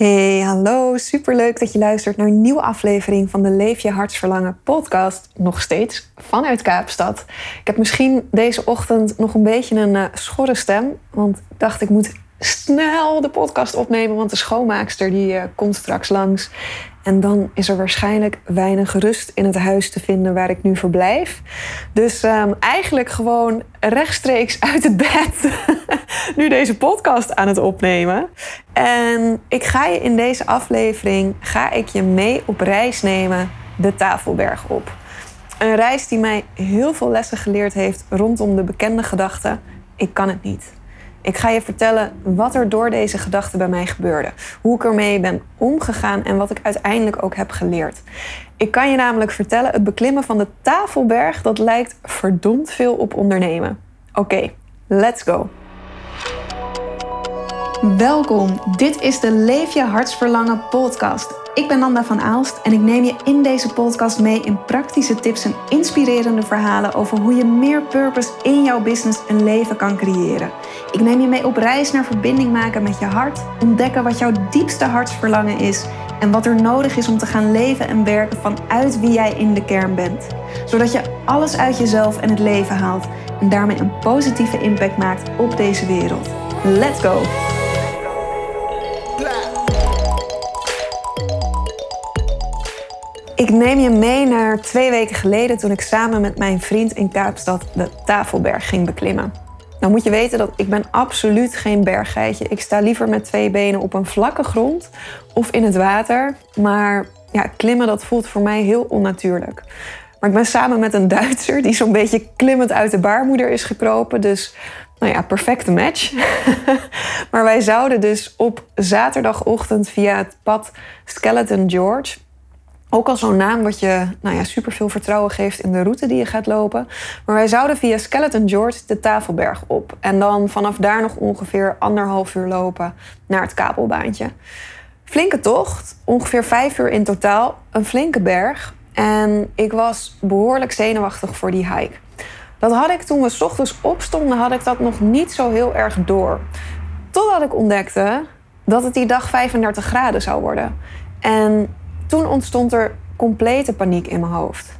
Hey, hallo. Superleuk dat je luistert naar een nieuwe aflevering van de Leef je hartsverlangen podcast. Nog steeds vanuit Kaapstad. Ik heb misschien deze ochtend nog een beetje een uh, schorre stem. Want ik dacht, ik moet snel de podcast opnemen, want de schoonmaakster die uh, komt straks langs. En dan is er waarschijnlijk weinig rust in het huis te vinden waar ik nu verblijf. Dus um, eigenlijk gewoon rechtstreeks uit het bed nu deze podcast aan het opnemen. En ik ga je in deze aflevering ga ik je mee op reis nemen de Tafelberg op. Een reis die mij heel veel lessen geleerd heeft rondom de bekende gedachte: ik kan het niet. Ik ga je vertellen wat er door deze gedachte bij mij gebeurde. Hoe ik ermee ben omgegaan en wat ik uiteindelijk ook heb geleerd. Ik kan je namelijk vertellen, het beklimmen van de tafelberg, dat lijkt verdomd veel op ondernemen. Oké, let's go. Welkom, dit is de Leef je hartsverlangen podcast. Ik ben Nanda van Aalst en ik neem je in deze podcast mee in praktische tips en inspirerende verhalen over hoe je meer purpose in jouw business en leven kan creëren. Ik neem je mee op reis naar verbinding maken met je hart, ontdekken wat jouw diepste hartsverlangen is en wat er nodig is om te gaan leven en werken vanuit wie jij in de kern bent. Zodat je alles uit jezelf en het leven haalt en daarmee een positieve impact maakt op deze wereld. Let's go! Ik neem je mee naar twee weken geleden toen ik samen met mijn vriend in Kaapstad de Tafelberg ging beklimmen. Nou moet je weten dat ik ben absoluut geen berggeitje. Ik sta liever met twee benen op een vlakke grond of in het water. Maar ja, klimmen dat voelt voor mij heel onnatuurlijk. Maar ik ben samen met een Duitser die zo'n beetje klimmend uit de baarmoeder is gekropen. Dus nou ja, perfecte match. maar wij zouden dus op zaterdagochtend via het pad Skeleton George ook al zo'n naam wat je nou ja, superveel vertrouwen geeft in de route die je gaat lopen. Maar wij zouden via Skeleton George de Tafelberg op. En dan vanaf daar nog ongeveer anderhalf uur lopen naar het kabelbaantje. Flinke tocht, ongeveer vijf uur in totaal. Een flinke berg. En ik was behoorlijk zenuwachtig voor die hike. Dat had ik toen we s ochtends opstonden, had ik dat nog niet zo heel erg door. Totdat ik ontdekte dat het die dag 35 graden zou worden. En toen ontstond er complete paniek in mijn hoofd.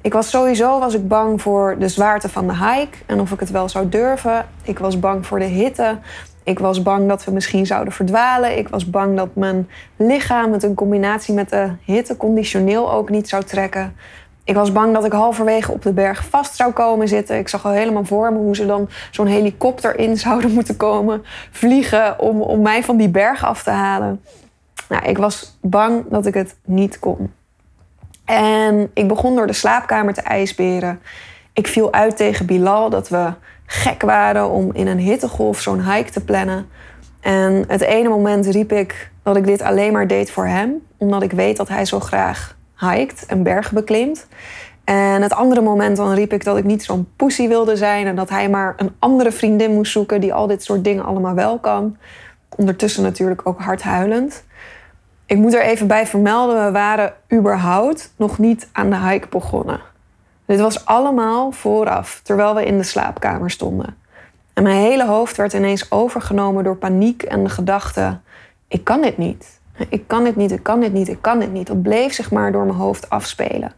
Ik was sowieso was ik bang voor de zwaarte van de hike en of ik het wel zou durven. Ik was bang voor de hitte. Ik was bang dat we misschien zouden verdwalen. Ik was bang dat mijn lichaam het in combinatie met de hitte conditioneel ook niet zou trekken. Ik was bang dat ik halverwege op de berg vast zou komen zitten. Ik zag al helemaal voor me hoe ze dan zo'n helikopter in zouden moeten komen vliegen om, om mij van die berg af te halen. Nou, ik was bang dat ik het niet kon. En ik begon door de slaapkamer te ijsberen. Ik viel uit tegen Bilal dat we gek waren om in een hittegolf zo'n hike te plannen. En het ene moment riep ik dat ik dit alleen maar deed voor hem, omdat ik weet dat hij zo graag hikt en bergen beklimt. En het andere moment dan riep ik dat ik niet zo'n pussy wilde zijn en dat hij maar een andere vriendin moest zoeken die al dit soort dingen allemaal wel kan. Ondertussen natuurlijk ook hard huilend. Ik moet er even bij vermelden, we waren überhaupt nog niet aan de hike begonnen. Dit was allemaal vooraf, terwijl we in de slaapkamer stonden. En mijn hele hoofd werd ineens overgenomen door paniek en de gedachte: ik kan dit niet. Ik kan dit niet, ik kan dit niet, ik kan dit niet. Dat bleef zich maar door mijn hoofd afspelen.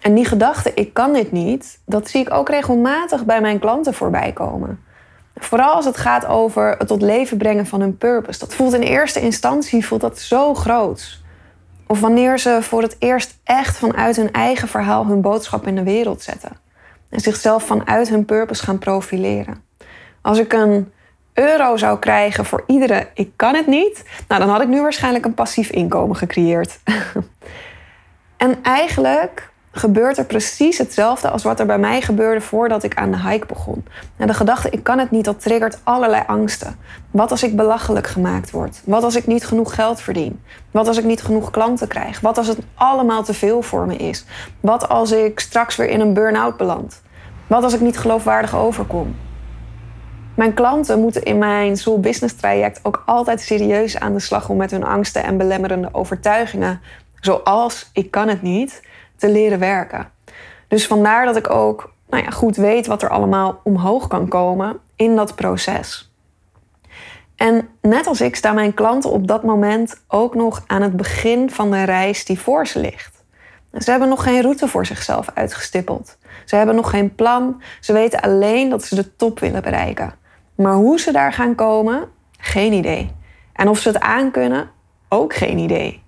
En die gedachte, ik kan dit niet, dat zie ik ook regelmatig bij mijn klanten voorbij komen. Vooral als het gaat over het tot leven brengen van hun purpose. Dat voelt in eerste instantie voelt dat zo groot. Of wanneer ze voor het eerst echt vanuit hun eigen verhaal hun boodschap in de wereld zetten. En zichzelf vanuit hun purpose gaan profileren. Als ik een euro zou krijgen voor iedere ik kan het niet, nou dan had ik nu waarschijnlijk een passief inkomen gecreëerd. en eigenlijk gebeurt er precies hetzelfde als wat er bij mij gebeurde voordat ik aan de hike begon. En de gedachte, ik kan het niet, dat triggert allerlei angsten. Wat als ik belachelijk gemaakt word? Wat als ik niet genoeg geld verdien? Wat als ik niet genoeg klanten krijg? Wat als het allemaal te veel voor me is? Wat als ik straks weer in een burn-out beland? Wat als ik niet geloofwaardig overkom? Mijn klanten moeten in mijn Soul Business traject ook altijd serieus aan de slag om met hun angsten en belemmerende overtuigingen. Zoals ik kan het niet, te leren werken. Dus vandaar dat ik ook nou ja, goed weet wat er allemaal omhoog kan komen in dat proces. En net als ik staan mijn klanten op dat moment ook nog aan het begin van de reis die voor ze ligt. Ze hebben nog geen route voor zichzelf uitgestippeld. Ze hebben nog geen plan. Ze weten alleen dat ze de top willen bereiken. Maar hoe ze daar gaan komen, geen idee. En of ze het aankunnen, ook geen idee.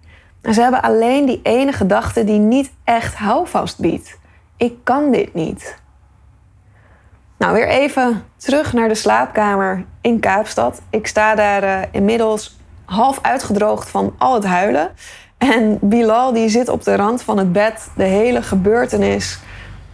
En ze hebben alleen die ene gedachte die niet echt houvast biedt. Ik kan dit niet. Nou, weer even terug naar de slaapkamer in Kaapstad. Ik sta daar uh, inmiddels half uitgedroogd van al het huilen. En Bilal die zit op de rand van het bed de hele gebeurtenis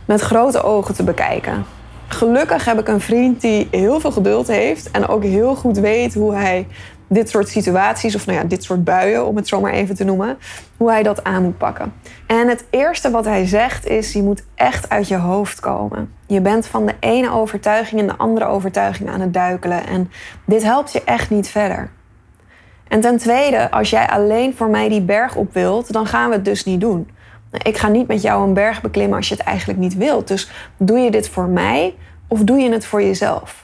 met grote ogen te bekijken. Gelukkig heb ik een vriend die heel veel geduld heeft en ook heel goed weet hoe hij dit soort situaties, of nou ja, dit soort buien, om het zo maar even te noemen, hoe hij dat aan moet pakken. En het eerste wat hij zegt is: je moet echt uit je hoofd komen. Je bent van de ene overtuiging in de andere overtuiging aan het duikelen en dit helpt je echt niet verder. En ten tweede, als jij alleen voor mij die berg op wilt, dan gaan we het dus niet doen. Ik ga niet met jou een berg beklimmen als je het eigenlijk niet wilt. Dus doe je dit voor mij of doe je het voor jezelf?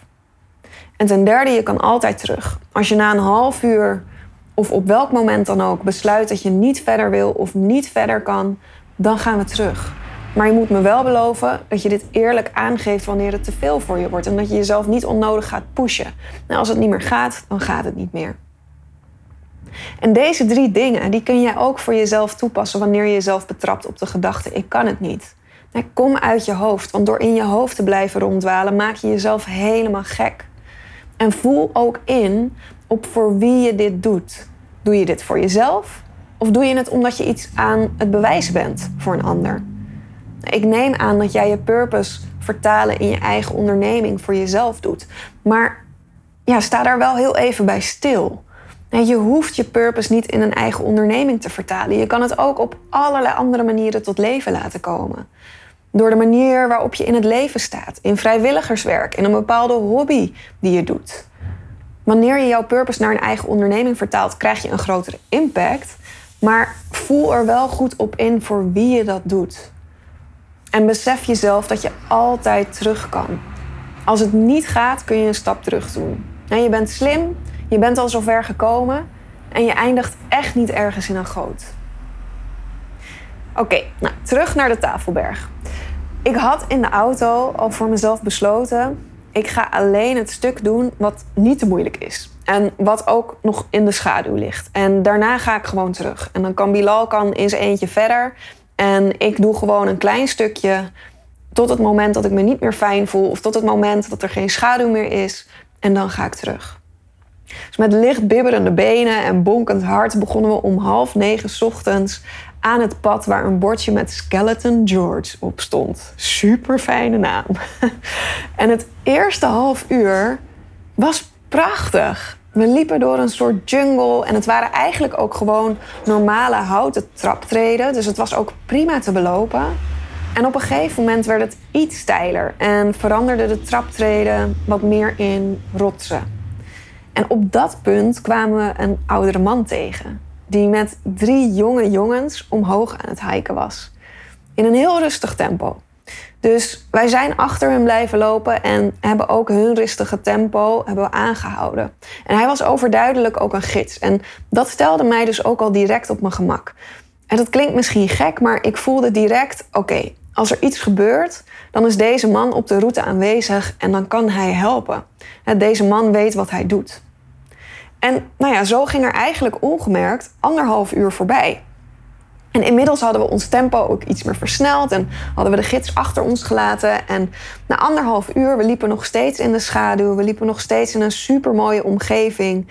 En ten derde, je kan altijd terug. Als je na een half uur of op welk moment dan ook besluit dat je niet verder wil of niet verder kan, dan gaan we terug. Maar je moet me wel beloven dat je dit eerlijk aangeeft wanneer het te veel voor je wordt en dat je jezelf niet onnodig gaat pushen. Nou, als het niet meer gaat, dan gaat het niet meer. En deze drie dingen die kun jij ook voor jezelf toepassen wanneer je jezelf betrapt op de gedachte: ik kan het niet. kom uit je hoofd, want door in je hoofd te blijven ronddwalen maak je jezelf helemaal gek. En voel ook in op voor wie je dit doet. Doe je dit voor jezelf of doe je het omdat je iets aan het bewijzen bent voor een ander? Ik neem aan dat jij je purpose vertalen in je eigen onderneming voor jezelf doet. Maar ja, sta daar wel heel even bij stil. Je hoeft je purpose niet in een eigen onderneming te vertalen. Je kan het ook op allerlei andere manieren tot leven laten komen. Door de manier waarop je in het leven staat, in vrijwilligerswerk, in een bepaalde hobby die je doet. Wanneer je jouw purpose naar een eigen onderneming vertaalt, krijg je een grotere impact. Maar voel er wel goed op in voor wie je dat doet. En besef jezelf dat je altijd terug kan. Als het niet gaat, kun je een stap terug doen. En je bent slim, je bent al zover gekomen en je eindigt echt niet ergens in een goot. Oké, nou, terug naar de tafelberg. Ik had in de auto al voor mezelf besloten: ik ga alleen het stuk doen wat niet te moeilijk is. En wat ook nog in de schaduw ligt. En daarna ga ik gewoon terug. En dan kan Bilal kan in zijn eentje verder. En ik doe gewoon een klein stukje tot het moment dat ik me niet meer fijn voel. Of tot het moment dat er geen schaduw meer is. En dan ga ik terug. Dus met licht bibberende benen en bonkend hart begonnen we om half negen ochtends aan het pad waar een bordje met Skeleton George op stond. Super fijne naam. En het eerste half uur was prachtig. We liepen door een soort jungle en het waren eigenlijk ook gewoon normale houten traptreden. Dus het was ook prima te belopen. En op een gegeven moment werd het iets steiler en veranderde de traptreden wat meer in rotsen. En op dat punt kwamen we een oudere man tegen, die met drie jonge jongens omhoog aan het hiken was. In een heel rustig tempo. Dus wij zijn achter hem blijven lopen en hebben ook hun rustige tempo hebben we aangehouden. En hij was overduidelijk ook een gids. En dat stelde mij dus ook al direct op mijn gemak. En dat klinkt misschien gek, maar ik voelde direct: oké, als er iets gebeurt, dan is deze man op de route aanwezig en dan kan hij helpen. Deze man weet wat hij doet. En nou ja, zo ging er eigenlijk ongemerkt anderhalf uur voorbij. En inmiddels hadden we ons tempo ook iets meer versneld en hadden we de gids achter ons gelaten. En na anderhalf uur, we liepen nog steeds in de schaduw, we liepen nog steeds in een supermooie omgeving.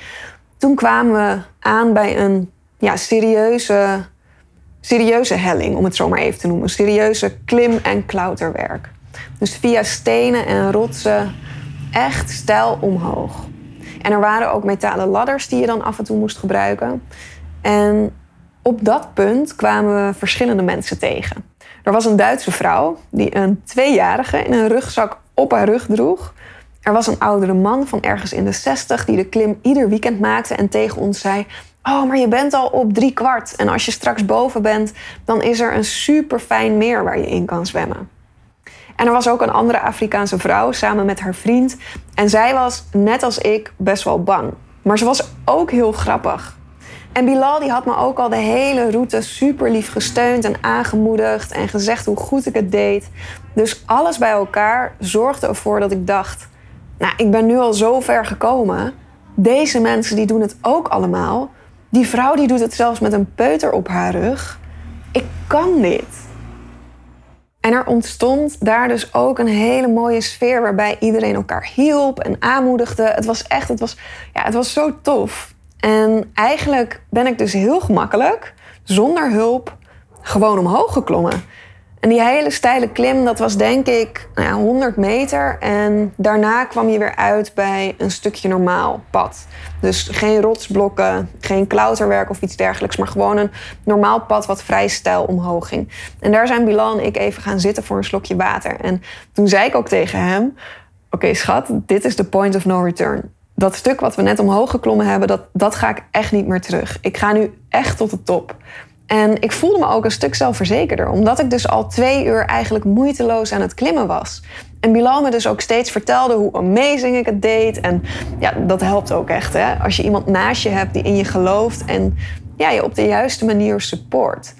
Toen kwamen we aan bij een ja, serieuze, serieuze helling, om het zo maar even te noemen. Serieuze klim- en klauterwerk. Dus via stenen en rotsen echt stijl omhoog. En er waren ook metalen ladders die je dan af en toe moest gebruiken. En op dat punt kwamen we verschillende mensen tegen. Er was een Duitse vrouw die een tweejarige in een rugzak op haar rug droeg. Er was een oudere man van ergens in de zestig die de klim ieder weekend maakte en tegen ons zei: Oh, maar je bent al op drie kwart. En als je straks boven bent, dan is er een super fijn meer waar je in kan zwemmen. En er was ook een andere Afrikaanse vrouw samen met haar vriend. En zij was, net als ik, best wel bang. Maar ze was ook heel grappig. En Bilal die had me ook al de hele route super lief gesteund en aangemoedigd en gezegd hoe goed ik het deed. Dus alles bij elkaar zorgde ervoor dat ik dacht: Nou, ik ben nu al zo ver gekomen. Deze mensen die doen het ook allemaal. Die vrouw die doet het zelfs met een peuter op haar rug. Ik kan dit. En er ontstond daar dus ook een hele mooie sfeer waarbij iedereen elkaar hielp en aanmoedigde. Het was echt, het was, ja, het was zo tof. En eigenlijk ben ik dus heel gemakkelijk, zonder hulp, gewoon omhoog geklommen. En die hele steile klim, dat was denk ik nou ja, 100 meter. En daarna kwam je weer uit bij een stukje normaal pad. Dus geen rotsblokken, geen klauterwerk of iets dergelijks. Maar gewoon een normaal pad wat vrij stijl omhoog ging. En daar zijn Bilal en ik even gaan zitten voor een slokje water. En toen zei ik ook tegen hem... Oké schat, dit is de point of no return. Dat stuk wat we net omhoog geklommen hebben, dat, dat ga ik echt niet meer terug. Ik ga nu echt tot de top. En ik voelde me ook een stuk zelfverzekerder, omdat ik dus al twee uur eigenlijk moeiteloos aan het klimmen was. En Bilal me dus ook steeds vertelde hoe amazing ik het deed. En ja, dat helpt ook echt, hè? Als je iemand naast je hebt die in je gelooft en ja, je op de juiste manier support.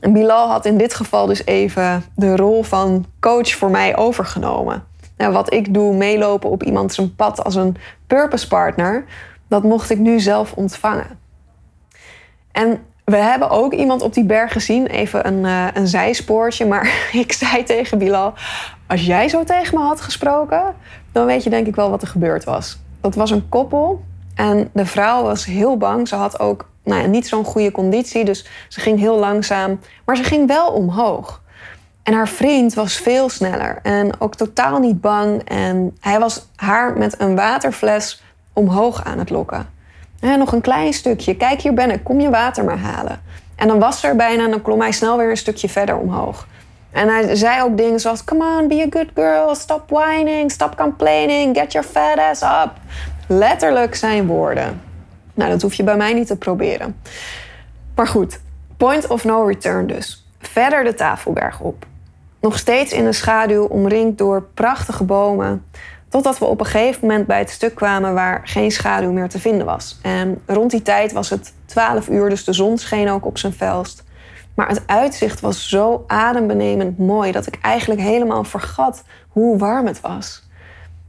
En Bilal had in dit geval dus even de rol van coach voor mij overgenomen. Nou, wat ik doe, meelopen op iemand zijn pad als een purpose partner, dat mocht ik nu zelf ontvangen. En we hebben ook iemand op die berg gezien, even een, uh, een zijspoortje. Maar ik zei tegen Bilal: Als jij zo tegen me had gesproken, dan weet je denk ik wel wat er gebeurd was. Dat was een koppel en de vrouw was heel bang. Ze had ook nou ja, niet zo'n goede conditie, dus ze ging heel langzaam. Maar ze ging wel omhoog. En haar vriend was veel sneller en ook totaal niet bang. En hij was haar met een waterfles omhoog aan het lokken. En nog een klein stukje. Kijk, hier ben ik. Kom je water maar halen. En dan was er bijna en dan klom hij snel weer een stukje verder omhoog. En hij zei ook dingen zoals: Come on, be a good girl. Stop whining. Stop complaining. Get your fat ass up. Letterlijk zijn woorden. Nou, dat hoef je bij mij niet te proberen. Maar goed, point of no return dus. Verder de tafelberg op. Nog steeds in de schaduw, omringd door prachtige bomen. Totdat we op een gegeven moment bij het stuk kwamen waar geen schaduw meer te vinden was. En rond die tijd was het 12 uur, dus de zon scheen ook op zijn felst. Maar het uitzicht was zo adembenemend mooi dat ik eigenlijk helemaal vergat hoe warm het was.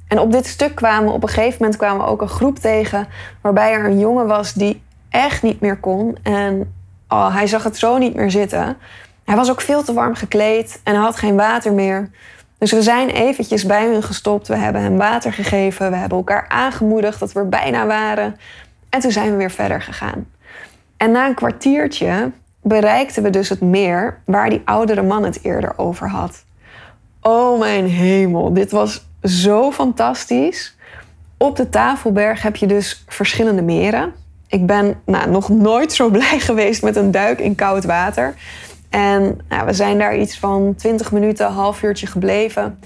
En op dit stuk kwamen we op een gegeven moment kwamen we ook een groep tegen waarbij er een jongen was die echt niet meer kon. En oh, hij zag het zo niet meer zitten. Hij was ook veel te warm gekleed en hij had geen water meer. Dus we zijn eventjes bij hun gestopt. We hebben hem water gegeven. We hebben elkaar aangemoedigd dat we er bijna waren. En toen zijn we weer verder gegaan. En na een kwartiertje bereikten we dus het meer waar die oudere man het eerder over had. Oh mijn hemel, dit was zo fantastisch. Op de Tafelberg heb je dus verschillende meren. Ik ben nou, nog nooit zo blij geweest met een duik in koud water. En nou, we zijn daar iets van 20 minuten, een half uurtje gebleven.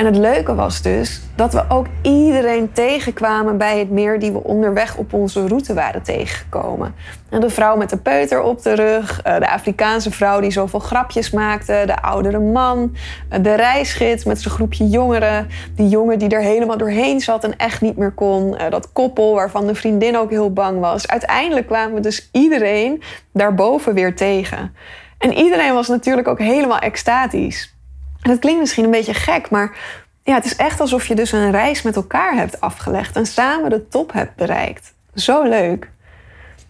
En het leuke was dus dat we ook iedereen tegenkwamen bij het meer die we onderweg op onze route waren tegengekomen. De vrouw met de peuter op de rug, eh, de Afrikaanse vrouw die zoveel grapjes maakte, de oudere man, eh, de reisgids met zijn groepje jongeren, die jongen die er helemaal doorheen zat en echt niet meer kon, eh, dat koppel waarvan de vriendin ook heel bang was. Uiteindelijk kwamen we dus iedereen daarboven weer tegen. En iedereen was natuurlijk ook helemaal extatisch. En het klinkt misschien een beetje gek, maar ja, het is echt alsof je dus een reis met elkaar hebt afgelegd en samen de top hebt bereikt. Zo leuk.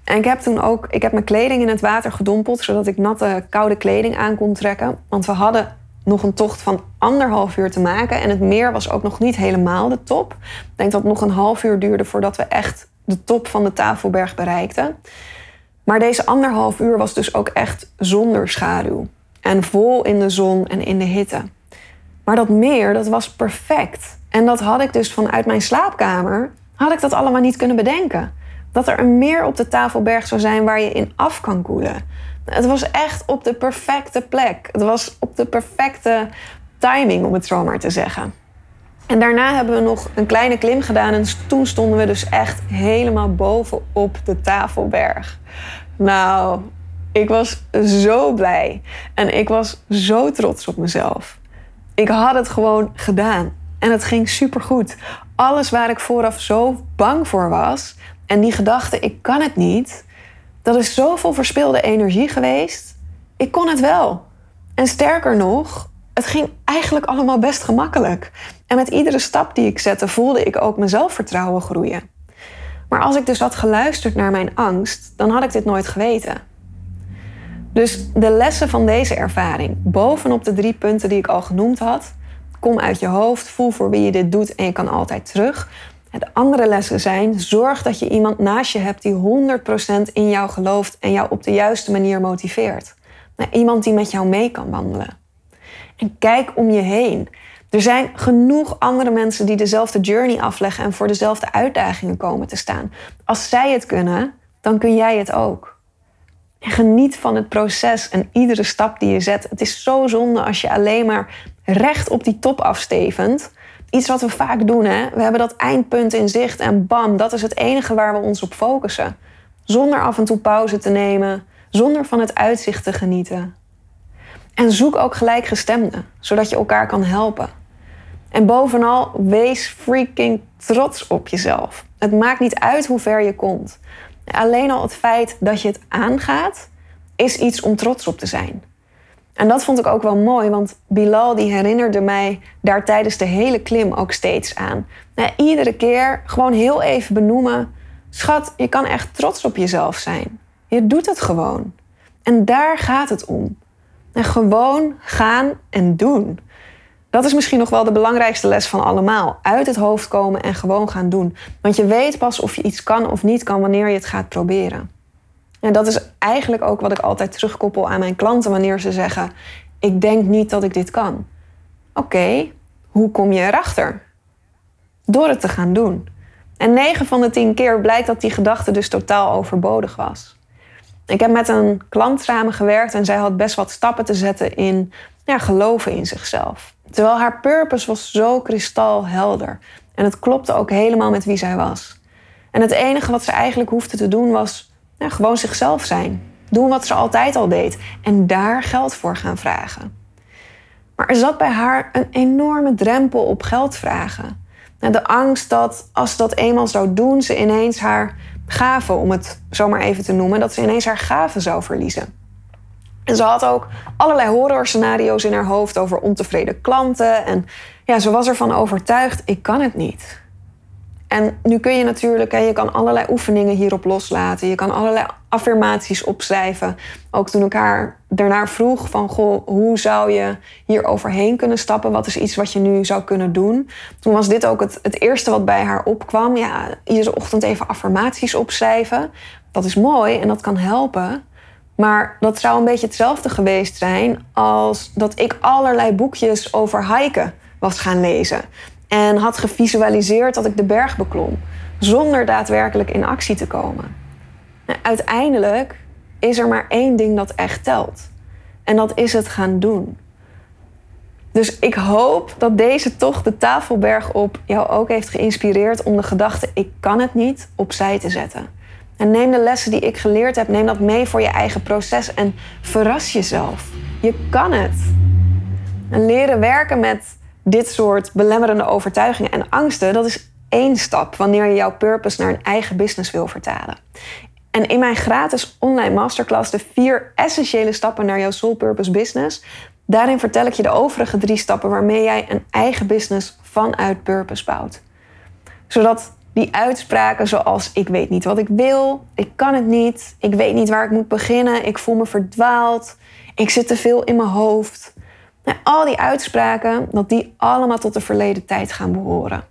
En ik heb toen ook, ik heb mijn kleding in het water gedompeld, zodat ik natte, koude kleding aan kon trekken. Want we hadden nog een tocht van anderhalf uur te maken en het meer was ook nog niet helemaal de top. Ik denk dat het nog een half uur duurde voordat we echt de top van de Tafelberg bereikten. Maar deze anderhalf uur was dus ook echt zonder schaduw. En vol in de zon en in de hitte. Maar dat meer, dat was perfect. En dat had ik dus vanuit mijn slaapkamer, had ik dat allemaal niet kunnen bedenken. Dat er een meer op de Tafelberg zou zijn waar je in af kan koelen. Het was echt op de perfecte plek. Het was op de perfecte timing, om het zo maar te zeggen. En daarna hebben we nog een kleine klim gedaan en toen stonden we dus echt helemaal bovenop de Tafelberg. Nou, ik was zo blij en ik was zo trots op mezelf. Ik had het gewoon gedaan en het ging supergoed. Alles waar ik vooraf zo bang voor was En die gedachte, ik kan het niet, dat is zoveel verspilde energie geweest. Ik kon het wel. En sterker nog, het ging eigenlijk allemaal best gemakkelijk. En met iedere stap die ik zette, voelde ik ook mijn zelfvertrouwen groeien. Maar als ik dus had geluisterd naar mijn angst, dan had ik dit nooit geweten. Dus de lessen van deze ervaring, bovenop de drie punten die ik al genoemd had, kom uit je hoofd, voel voor wie je dit doet en je kan altijd terug. De andere lessen zijn: zorg dat je iemand naast je hebt die 100% in jou gelooft en jou op de juiste manier motiveert. Nou, iemand die met jou mee kan wandelen. En kijk om je heen. Er zijn genoeg andere mensen die dezelfde journey afleggen en voor dezelfde uitdagingen komen te staan. Als zij het kunnen, dan kun jij het ook. En geniet van het proces en iedere stap die je zet. Het is zo zonde als je alleen maar recht op die top afstevend. Iets wat we vaak doen, hè? We hebben dat eindpunt in zicht en bam, dat is het enige waar we ons op focussen. Zonder af en toe pauze te nemen, zonder van het uitzicht te genieten. En zoek ook gelijkgestemden, zodat je elkaar kan helpen. En bovenal, wees freaking trots op jezelf. Het maakt niet uit hoe ver je komt. Alleen al het feit dat je het aangaat, is iets om trots op te zijn. En dat vond ik ook wel mooi, want Bilal die herinnerde mij daar tijdens de hele klim ook steeds aan. Nou, iedere keer gewoon heel even benoemen: Schat, je kan echt trots op jezelf zijn. Je doet het gewoon. En daar gaat het om. En gewoon gaan en doen. Dat is misschien nog wel de belangrijkste les van allemaal. Uit het hoofd komen en gewoon gaan doen. Want je weet pas of je iets kan of niet kan wanneer je het gaat proberen. En dat is eigenlijk ook wat ik altijd terugkoppel aan mijn klanten wanneer ze zeggen: Ik denk niet dat ik dit kan. Oké, hoe kom je erachter? Door het te gaan doen. En 9 van de 10 keer blijkt dat die gedachte dus totaal overbodig was. Ik heb met een klant samengewerkt en zij had best wat stappen te zetten in ja, geloven in zichzelf. Terwijl haar purpose was zo kristalhelder. En het klopte ook helemaal met wie zij was. En het enige wat ze eigenlijk hoefde te doen was ja, gewoon zichzelf zijn. Doen wat ze altijd al deed. En daar geld voor gaan vragen. Maar er zat bij haar een enorme drempel op geld vragen. De angst dat als ze dat eenmaal zou doen, ze ineens haar gave, om het zomaar even te noemen, dat ze ineens haar gave zou verliezen. En ze had ook allerlei horrorscenario's in haar hoofd over ontevreden klanten. En ja, ze was ervan overtuigd, ik kan het niet. En nu kun je natuurlijk, je kan allerlei oefeningen hierop loslaten. Je kan allerlei affirmaties opschrijven. Ook toen ik haar vroeg van, goh, hoe zou je hier overheen kunnen stappen? Wat is iets wat je nu zou kunnen doen? Toen was dit ook het, het eerste wat bij haar opkwam. Ja, iedere ochtend even affirmaties opschrijven. Dat is mooi en dat kan helpen. Maar dat zou een beetje hetzelfde geweest zijn als dat ik allerlei boekjes over hiken was gaan lezen. En had gevisualiseerd dat ik de berg beklom, zonder daadwerkelijk in actie te komen. Nou, uiteindelijk is er maar één ding dat echt telt. En dat is het gaan doen. Dus ik hoop dat deze tocht de tafelberg op jou ook heeft geïnspireerd om de gedachte ik kan het niet opzij te zetten. En neem de lessen die ik geleerd heb, neem dat mee voor je eigen proces en verras jezelf. Je kan het. En leren werken met dit soort belemmerende overtuigingen en angsten, dat is één stap wanneer je jouw purpose naar een eigen business wil vertalen. En in mijn gratis online masterclass, de vier essentiële stappen naar jouw soul purpose business, daarin vertel ik je de overige drie stappen waarmee jij een eigen business vanuit purpose bouwt. Zodat die uitspraken zoals ik weet niet wat ik wil, ik kan het niet, ik weet niet waar ik moet beginnen, ik voel me verdwaald, ik zit te veel in mijn hoofd. Nou, al die uitspraken, dat die allemaal tot de verleden tijd gaan behoren.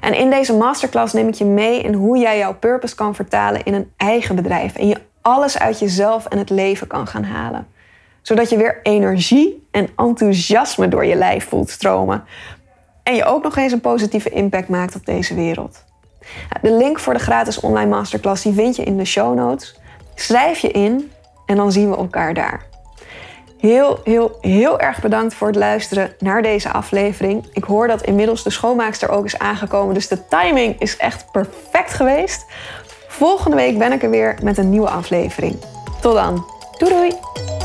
En in deze masterclass neem ik je mee in hoe jij jouw purpose kan vertalen in een eigen bedrijf. En je alles uit jezelf en het leven kan gaan halen. Zodat je weer energie en enthousiasme door je lijf voelt stromen. En je ook nog eens een positieve impact maakt op deze wereld. De link voor de gratis online masterclass die vind je in de show notes. Schrijf je in en dan zien we elkaar daar. Heel, heel, heel erg bedankt voor het luisteren naar deze aflevering. Ik hoor dat inmiddels de schoonmaakster ook is aangekomen, dus de timing is echt perfect geweest. Volgende week ben ik er weer met een nieuwe aflevering. Tot dan. Doei doei!